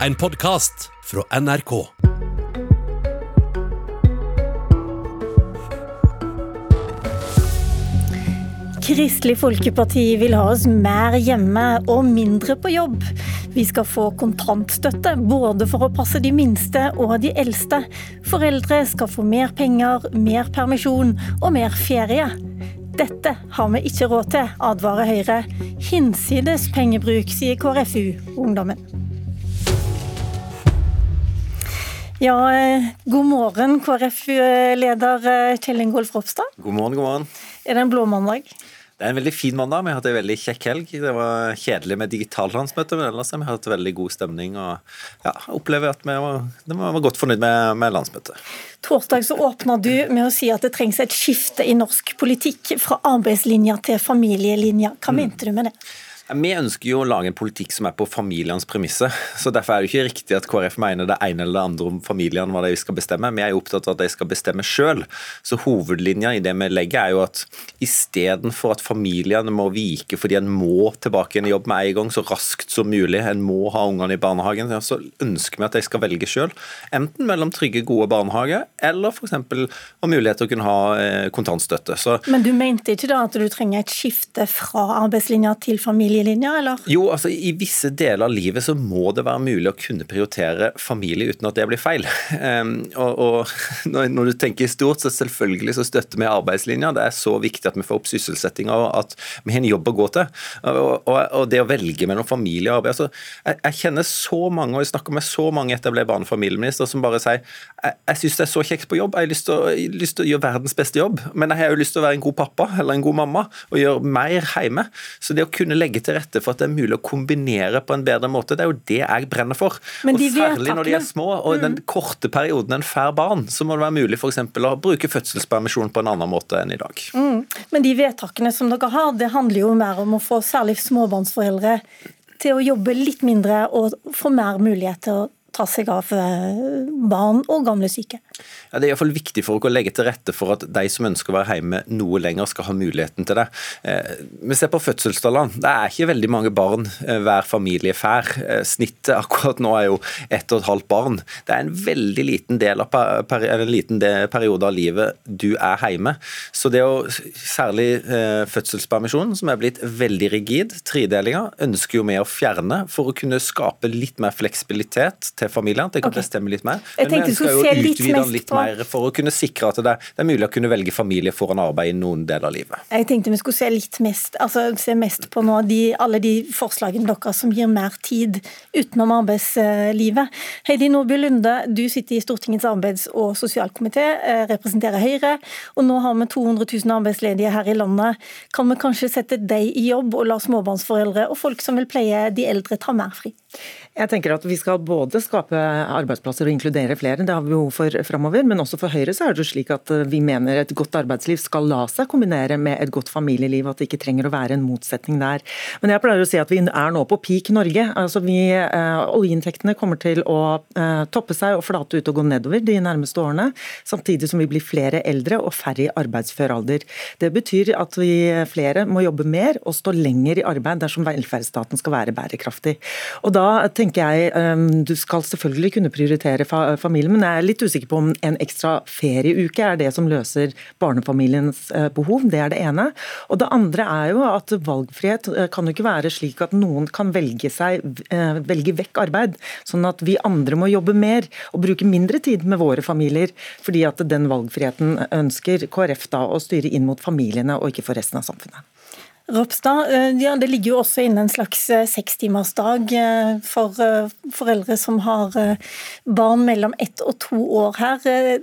En podkast fra NRK. Kristelig Folkeparti vil ha oss mer hjemme og mindre på jobb. Vi skal få kontantstøtte, både for å passe de minste og de eldste. Foreldre skal få mer penger, mer permisjon og mer ferie. Dette har vi ikke råd til, advarer Høyre. Hinsides pengebruk, sier KrFU-ungdommen. Ja, eh, god morgen, KrF-leder eh, Kjell Ingolf Ropstad. God morgen, god morgen. Er det en blå mandag? Det er en veldig fin mandag. Vi har hatt en veldig kjekk helg. Det var kjedelig med digitallandsmøte, men ellers har vi hatt veldig god stemning. og ja, opplever at vi var, var godt fornøyd med, med landsmøtet. Torsdag så åpna du med å si at det trengs et skifte i norsk politikk fra arbeidslinja til familielinja. Hva mm. mente du med det? Vi ønsker jo å lage en politikk som er på familienes premisser. så Derfor er det ikke riktig at KrF mener det ene eller det andre om familiene hva de skal bestemme. Vi er jo opptatt av at de skal bestemme sjøl. Så hovedlinja i det vi legger er jo at istedenfor at familiene må vike fordi en må tilbake igjen i jobb med en gang så raskt som mulig, en må ha ungene i barnehagen, så ønsker vi at de skal velge sjøl. Enten mellom trygge, gode barnehager eller f.eks. ha mulighet til å kunne ha eh, kontantstøtte. Så, Men du mente ikke da at du trenger et skifte fra arbeidslinja til familie? Familielinja, eller? Jo, altså i visse deler av livet så må det være mulig å kunne prioritere familie uten at det blir feil. Um, og, og når, du tenker stort, så selvfølgelig så støtter vi arbeidslinja. Det er så viktig at vi får opp sysselsettinga og at vi har en jobb å gå til. Og, og, og det å velge mellom familie og arbeid altså, jeg, jeg, kjenner så mange, og jeg snakker med så mange etablerte barne- og familieminister, som bare sier jeg, jeg syns det er så kjekt på jobb, jeg har lyst til, å, lyst til å gjøre verdens beste jobb, men jeg har jo lyst til å være en god pappa eller en god mamma og gjøre mer hjemme. Så det å kunne legge til rette for at det er mulig å kombinere på en bedre måte. Det er jo det jeg brenner for. og Særlig når de er små og mm. den korte perioden en får barn, så må det være mulig f.eks. å bruke fødselspermisjon på en annen måte enn i dag. Mm. Men de vedtakene som dere har, det handler jo mer om å få særlig småbarnsforeldre til å jobbe litt mindre og få mer mulighet til å ta seg av eh, barn og gamle syke. Ja, det er i hvert fall viktig for å legge til rette for at de som ønsker å være hjemme noe lenger, skal ha muligheten til det. Eh, vi ser på fødselstallene. Det er ikke veldig mange barn eh, hver familie får. Snittet akkurat nå er jo ett og et halvt barn. Det er en veldig liten, del av per, en liten periode av livet du er hjemme. Så det å særlig fødselspermisjonen, som er blitt veldig rigid, tredelinga, ønsker jo vi å fjerne for å kunne skape litt mer fleksibilitet til til familiene. At de kan okay. bestemme litt mer. Men vi ønsker jo å utvide den litt på... mer for å kunne sikre at det, det, er mulig å kunne velge familie foran arbeid i noen deler av livet. Jeg tenkte vi skulle se litt mest, altså se mest på nå de, alle de forslagene deres som gir mer tid utenom arbeidslivet. Heidi Nordby Lunde, du sitter i Stortingets arbeids- og sosialkomité, eh, representerer Høyre. Og nå har vi 200 000 arbeidsledige her i landet. Kan vi kanskje sette deg i jobb og la småbarnsforeldre og folk som vil pleie de eldre, ta mer fri? Jeg tenker at Vi skal både skape arbeidsplasser og inkludere flere, det har vi behov for framover. Men også for Høyre så er det jo slik at vi mener et godt arbeidsliv skal la seg kombinere med et godt familieliv. At det ikke trenger å være en motsetning der. Men jeg pleier å si at vi er nå på peak Norge. Altså vi, eh, Oljeinntektene kommer til å eh, toppe seg og flate ut og gå nedover de nærmeste årene. Samtidig som vi blir flere eldre og færre i arbeidsfør alder. Det betyr at vi flere må jobbe mer og stå lenger i arbeid dersom velferdsstaten skal være bærekraftig. Og da tenker jeg Du skal selvfølgelig kunne prioritere familien, men jeg er litt usikker på om en ekstra ferieuke er det som løser barnefamiliens uh, behov. Det er det ene. Og det andre er jo at valgfrihet uh, kan jo ikke være slik at noen kan velge, seg, uh, velge vekk arbeid, sånn at vi andre må jobbe mer og bruke mindre tid med våre familier, fordi at den valgfriheten ønsker KrF da å styre inn mot familiene og ikke for resten av samfunnet. Ropstad, eh, ja, Det ligger jo også inne en slags eh, sekstimersdag eh, for foreldre som har barn mellom ett og to år her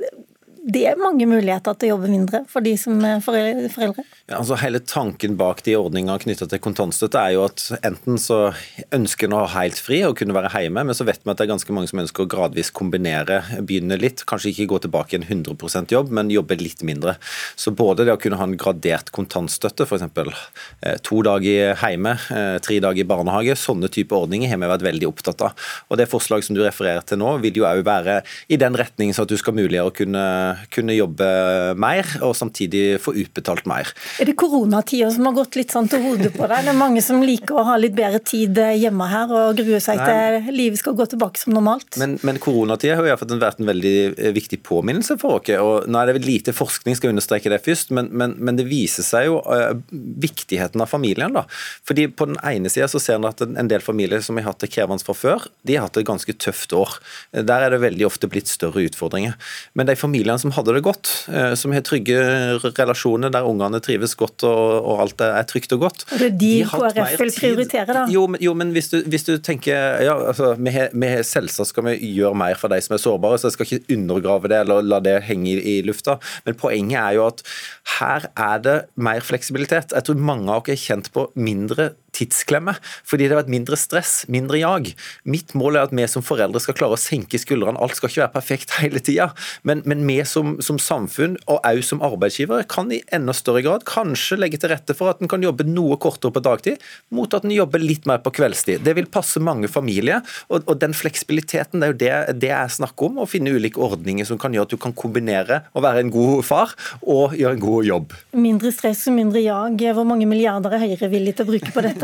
det er mange muligheter til å jobbe mindre for de som er foreldre. Ja, altså Hele tanken bak de ordningene knytta til kontantstøtte er jo at enten så ønsker en å ha helt fri og kunne være hjemme, men så vet vi at det er ganske mange som ønsker å gradvis kombinere, begynne litt, kanskje ikke gå tilbake i en 100% jobb, men jobbe litt mindre. Så både det å kunne ha en gradert kontantstøtte, f.eks. Eh, to dager hjemme, eh, tre dager i barnehage, sånne type ordninger har vi vært veldig opptatt av. Og Det forslaget som du refererer til nå, vil jo òg være i den retning så at du skal muliggjøre å kunne kunne jobbe mer og samtidig få utbetalt mer. Er det koronatida som har gått litt sånn til hodet på deg? Det er mange som liker å ha litt bedre tid hjemme her og gruer seg Nei. til livet skal gå tilbake som normalt. Men, men koronatida har jo vært en veldig viktig påminnelse for oss. og Nå er det lite forskning, skal understreke det først, men, men, men det viser seg jo uh, viktigheten av familien. da. Fordi På den ene sida ser en at en del familier som har hatt det krevende fra før, de har hatt et ganske tøft år. Der er det veldig ofte blitt større utfordringer. Men de familiene som hadde det godt, uh, som har trygge relasjoner der ungene trives godt og, og alt er trygt og godt Og Det er de, de KrF vil prioritere, da? Jo, men, jo, men hvis, du, hvis, du, tenker ja, altså, vi vi Selvsagt skal vi gjøre mer for de som er sårbare, så jeg skal ikke undergrave det eller la det henge i, i lufta. Men poenget er jo at her er det mer fleksibilitet. Jeg tror mange av dere er kjent på mindre tidsklemme, fordi det har vært mindre stress, mindre jag. Mitt mål er at vi som foreldre skal klare å senke skuldrene. Alt skal ikke være perfekt hele tida, men, men, vi som, som samfunn, og òg som arbeidsgivere, kan i enda større grad kanskje legge til rette for at en kan jobbe noe kortere på dagtid, mot at en jobber litt mer på kveldstid. Det vil passe mange familier, og, og den fleksibiliteten, det er jo det, det jeg snakker om. Å finne ulike ordninger som kan gjøre at du kan kombinere å være en god far og gjøre en god jobb. Mindre stress og mindre jag. Hvor mange milliarder er Høyre villig til å bruke på dette?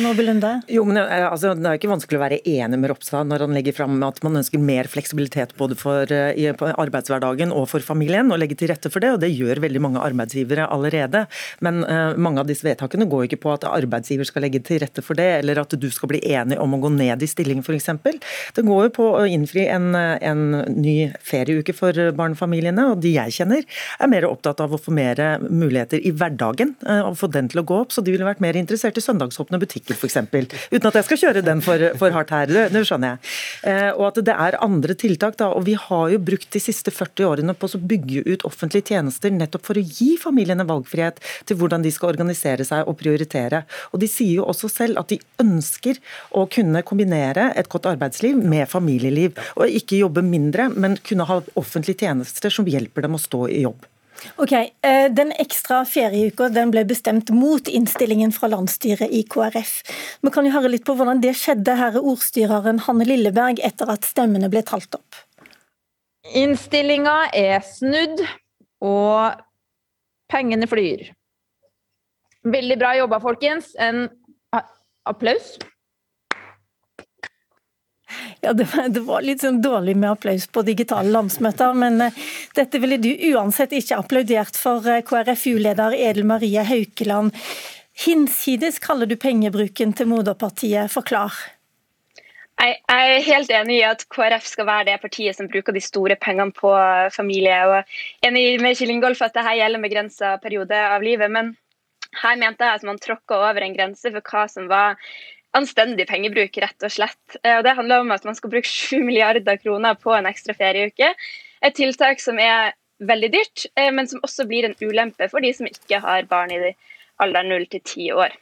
Nordby Lunde? Jo, men eh, altså, Det er ikke vanskelig å være enig med Ropstad når han legger fram at man ønsker mer fleksibilitet både for uh, i, arbeidshverdagen og for familien, og legge til rette for det. og Det gjør veldig mange arbeidsgivere allerede. Men uh, mange av disse vedtakene går ikke på at arbeidsgiver skal legge til rette for det, eller at du skal bli enig om å gå ned i stilling f.eks. Det går jo på å innfri en, en ny ferieuke for barnefamiliene, og de jeg kjenner er mer opptatt av å få mer muligheter i hverdagen, og få den til å gå opp. Så de ville vært mer interessert i søndagsåpne butikker f.eks. Uten at jeg skal kjøre den for, for hardt her, det, skjønner jeg. Eh, og at det er andre tiltak. da, og Vi har jo brukt de siste 40 årene på å bygge ut offentlige tjenester nettopp for å gi familiene valgfrihet til hvordan de skal organisere seg og prioritere. Og De sier jo også selv at de ønsker å kunne kombinere et godt arbeidsliv med familieliv. Og ikke jobbe mindre, men kunne ha offentlige tjenester som hjelper dem å stå i jobb. Ok, eh, Den ekstra ferieuka den ble bestemt mot innstillingen fra landsstyret i KrF. Vi kan jo høre litt på hvordan det skjedde, her er ordstyreren Hanne Lilleberg etter at stemmene ble talt opp. Innstillinga er snudd, og pengene flyr. Veldig bra jobba, folkens. En applaus. Ja, det var, det var, litt sånn dårlig med applaus på digitale landsmøter, men uh, dette ville du uansett ikke applaudert for uh, KrFU-leder Edel Marie Haukeland. Hinsides kaller du pengebruken til moderpartiet. Forklar. Jeg er helt enig i at KrF skal være det partiet som bruker de store pengene på familie. og Enig med Kjell Ingolf at dette gjelder begrensa periode av livet. Men her mente jeg at man tråkka over en grense for hva som var anstendig pengebruk, rett og slett. Eh, og Det handler om at man skal bruke 7 milliarder kroner på en ekstra ferieuke. Et tiltak som er veldig dyrt, eh, men som også blir en ulempe for de som ikke har barn i alderen 0 til 10 år.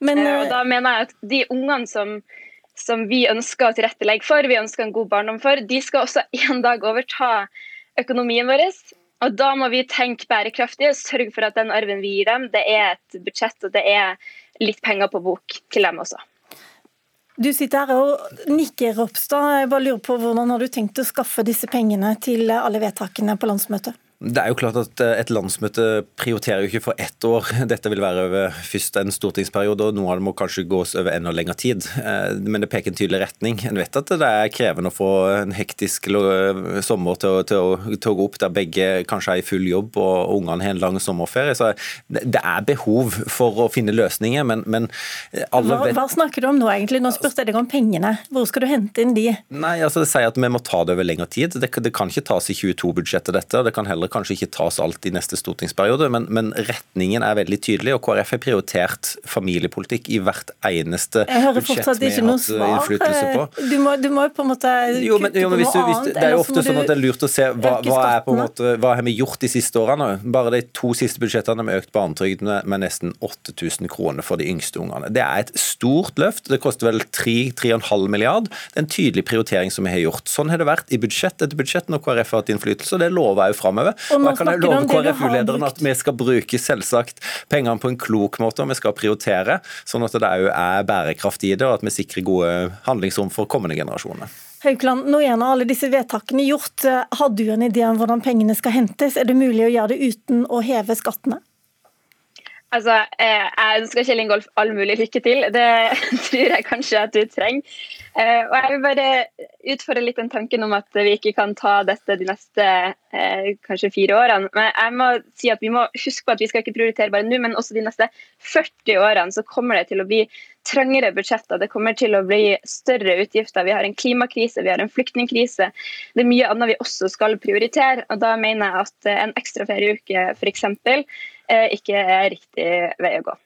Men, eh, og da mener jeg at de ungene som, som vi ønsker å tilrettelegge for, vi ønsker en god barndom for, de skal også en dag overta økonomien vår. Og Da må vi tenke bærekraftig og sørge for at den arven vi gir dem, det er et budsjett og det er litt penger på bok til dem også. Du sitter her og nikker, Ropstad. Jeg bare lurer på Hvordan har du tenkt å skaffe disse pengene til alle vedtakene på landsmøtet? Det er jo klart at eh, Et landsmøte prioriterer jo ikke for ett år. Dette vil være over først en stortingsperiode, og noe av det må kanskje gås over enda lengre tid. Eh, men det peker en tydelig retning. En vet at det er krevende å få en hektisk sommer til å, til å, til å gå opp, der begge kanskje er i full jobb og ungene har en lang sommerferie. Så det er behov for å finne løsninger, men, men alle vet hva, hva, snakker du om nå, egentlig? Nå spurte jeg deg om pengene. Hvor skal du hente inn de? Nei, altså Det sier at vi må ta det over lengre tid. Det, det kan ikke tas i 22-budsjettet, dette. Det kan heller kanskje ikke tas alt i neste stortingsperiode, men, men, retningen er veldig tydelig. og KrF har prioritert familiepolitikk i hvert eneste budsjett vi har hatt innflytelse på. Du må, du må på en måte jo, men, jo, men hvis du, hvis, Det er jo ofte sånn at det er lurt å se hva, hva, er på en måte, hva har vi gjort de siste årene. Bare de to siste budsjettene har vi økt barnetrygdene med, med nesten 8000 kroner for de yngste ungene. Det er et stort løft. Det koster vel 3-3,5 milliard. Det er en tydelig prioritering som vi har gjort. Sånn har det vært i budsjett etter budsjett når KrF har hatt innflytelse, og det lover jeg jo framover. Og jeg kan jeg love KrFU-lederen at vi skal bruke selvsagt pengene på en klok måte, og vi skal prioritere, sånn at det òg er bærekraft i det, og at vi sikrer gode handlingsrom for kommende generasjoner. Haukeland, nå er nå alle disse vedtakene gjort. Har du en idé om hvordan pengene skal hentes? Er det mulig å gjøre det uten å heve skattene? Altså, eh, Jeg ønsker Kjell Ingolf all mulig lykke til. Det tror jeg kanskje at du trenger. Eh, Og Jeg vil bare utfordre litt den tanken om at vi ikke kan ta dette de neste eh, kanskje fire årene. Men jeg må si at vi må huske på at vi skal ikke prioritere bare nå, men også de neste 40 årene så kommer det til å bli trangere budsjetter. Det kommer til å bli større utgifter. Vi har en klimakrise, vi har en flyktningkrise. Det er mye annet vi også skal prioritere. og Da mener jeg at en ekstra ferieuke f.eks. ikke er riktig vei å gå.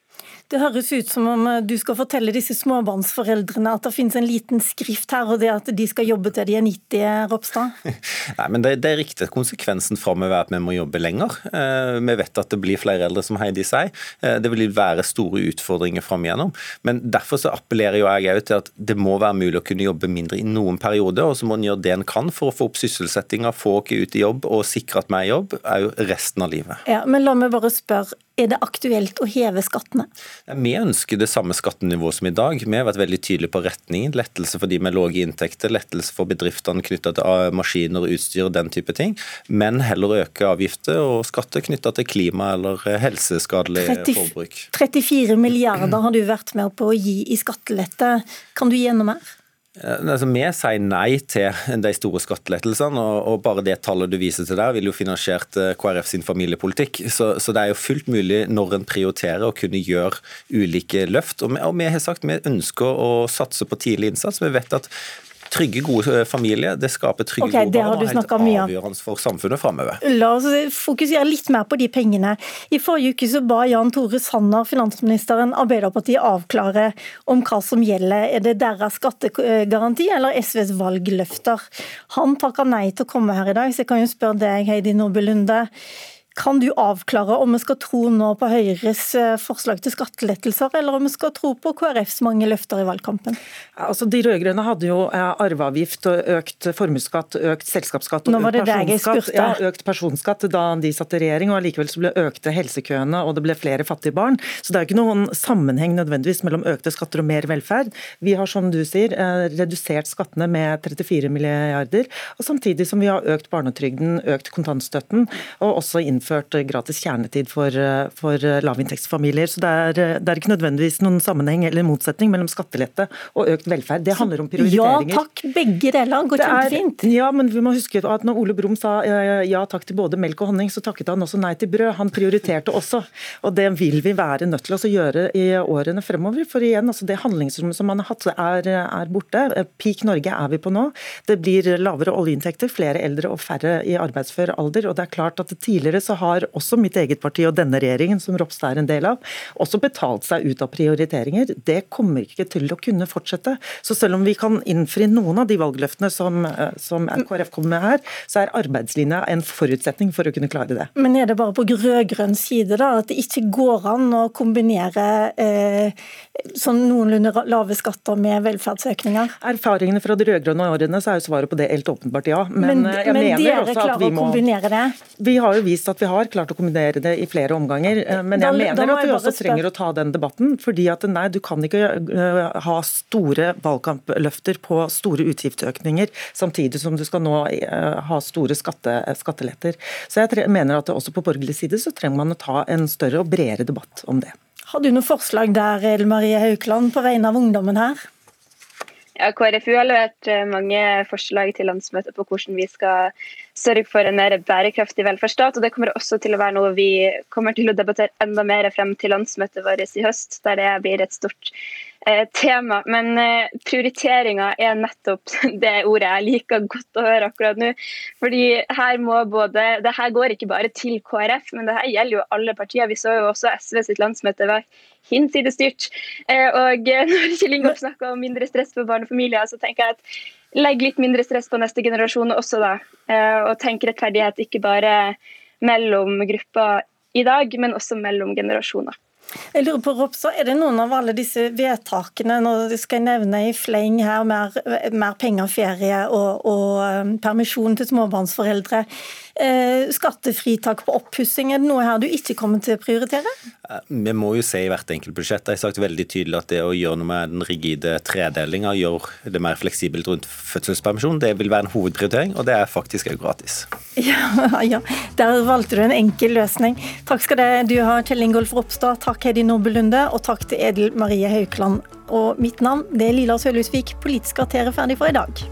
Det høres ut som om du skal fortelle disse småbarnsforeldrene at det finnes en liten skrift her, og det at de skal jobbe til de er 90, Ropstad? Nei, men det, det er riktig konsekvensen framover er at vi må jobbe lenger. Eh, vi vet at det blir flere eldre, som Heidi sier. Eh, det vil være store utfordringer fram igjennom. Men derfor så appellerer jo jeg òg til at det må være mulig å kunne jobbe mindre i noen perioder, og så må en gjøre det en kan for å få opp sysselsettinga, få oss ut i jobb og sikre at vi er i jobb òg resten av livet. Ja, men la meg bare spørre, er det aktuelt å heve skattene? Vi ønsker det samme skattenivået som i dag. Vi har vært veldig tydelige på retningen. Lettelse for de med lave inntekter, lettelse for bedriftene knytta til ah, maskiner og utstyr og den type ting. Men heller øke avgifter og skatter knytta til klima eller eh, helseskadelig 30 forbruk. 34 milliarder har du vært med på å gi i skattelette. Kan du gi enda mer? Eh, Altså, vi sier nei til de store skattelettelsene, og, bare det tallet du viser til der, vil jo finansiert eh, KrF sin familiepolitikk. Så, så det er jo fullt mulig når en prioriterer å kunne gjøre ulike løft. Og vi, og vi har sagt vi ønsker å satse på tidlig innsats. Vi vet at trygge, gode eh, familier det skaper trygge, okay, gode barn og er helt avgjørende for samfunnet framover. La oss fokusere litt mer på de pengene. I forrige uke så ba Jan Tore Sanner, finansministeren, Arbeiderpartiet avklare om hva som gjelder. Er det deres skattegaranti eller SVs valgløfter? Han takker nei til å komme her i dag, så jeg kan jo spørre deg, Heidi Nordby Lunde. Kan du avklare om vi skal tro nå på Høyres eh, forslag til skattelettelser, eller om vi skal tro på KrFs mange løfter i valgkampen? Altså, de rød-grønne hadde jo eh, arveavgift, og økt formuesskatt, økt selskapsskatt og økt personskatt. Ja, økt personskatt da de satt i regjering, og allikevel så ble økte helsekøene og det ble flere fattige barn. Så det er jo ikke noen sammenheng nødvendigvis mellom økte skatter og mer velferd. Vi har, som du sier, eh, redusert skattene med 34 milliarder, og samtidig som vi har økt barnetrygden, økt kontantstøtten, og også innført gratis kjernetid for, eh, for lavinntektsfamilier. Så det er, eh, det er ikke nødvendigvis noen sammenheng eller motsetning mellom skattelette og økt velferd. Det handler om prioriteringer. Ja takk, begge deler går kjempefint. Ja, men vi må huske at når Ole Brumm sa eh, ja takk til både melk og honning, så takket han også nei til brød. Han prioriterte også. Og det vil vi være nødt til å gjøre i årene fremover. For igjen, altså det handlingsrommet som man har hatt, er, er borte. Eh, Peak Norge er vi på nå. Det blir lavere oljeinntekter, flere eldre og færre i arbeidsfør alder. Og det er klart at tidligere så har også mitt eget parti og denne regjeringen, som Ropstad er en del av, også betalt seg ut av prioriteringer. Det kommer ikke til å kunne fortsette. Så selv om vi kan innfri noen av de valgløftene som, eh, som KrF kommer med her, så er arbeidslinja en forutsetning for å kunne klare det. Men er det bare på rød-grønn side da, at det ikke går an å kombinere eh, sånn noenlunde lave skatter med velferdsøkninger? Erfaringene fra de rød-grønne årene så er jo svaret på det helt åpenbart ja. Men, Men, eh, men dere klarer vi å kombinere det? Vi har jo vist at vi har klart å kombinere det i flere omganger. eh, Men jeg da mener må at vi også trenger å ta den debatten. fordi at nei, du kan ikke eh, ha store valgkampløfter på store utgiftsøkninger samtidig som du skal nå eh, ha store skatte, skatteletter. Så jeg mener at også på borgerlig side så trenger man å ta en større og bredere debatt om det. Har du noen forslag der, Ellen Marie Haukeland, på vegne av ungdommen her? Ja, KrFU har levert eh, mange forslag til landsmøtet på hvordan vi skal sørge for en mer bærekraftig velferdsstat. og Det kommer også til å være noe vi kommer til å debattere enda mer frem til landsmøtet vårt i høst, der det blir et stort tema. Men prioriteringer prioriteringa er nettopp det ordet jeg liker godt å høre akkurat nå. Fordi her må både, det her går ikke bare til KrF, men det her gjelder jo alle partier. Vi så jo også SV sitt landsmøte var hinsidestyrt. Eh, og eh, når Kjell Ingolf snakker om mindre stress for barn og familier, så tenker jeg at legg litt mindre stress på neste generasjon også, da. Eh, og tenk rettferdighet ikke bare mellom grupper i dag, men også mellom generasjoner. Jeg lurer på, Ropstad, Er det noen av alle disse vedtakene nå skal skal nevne i fleng her, mer, mer penger, ferie og, og um, permisjon til småbarnsforeldre, eh, skattefritak på oppussing, er det noe her du ikke kommer til å prioritere? Vi må jo se i hvert enkelt budsjett. Jeg har sagt veldig tydelig at det å gjøre noe med den rigide tredelinga, gjøre det mer fleksibelt rundt fødselspermisjon, det vil være en hovedprioritering, og det er faktisk òg gratis. Ja, ja, der valgte du en enkel løsning. Takk skal du ha, Kjell Ingolf Ropstad. Takk, Heidi Nordby Lunde. Og takk til Edel Marie Haukeland. Og mitt navn det er Lila Sølhusvik. Politisk kvarter er ferdig for i dag.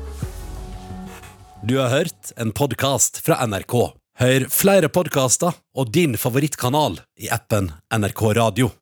Du har hørt en podkast fra NRK. Hør flere podkaster og din favorittkanal i appen NRK Radio.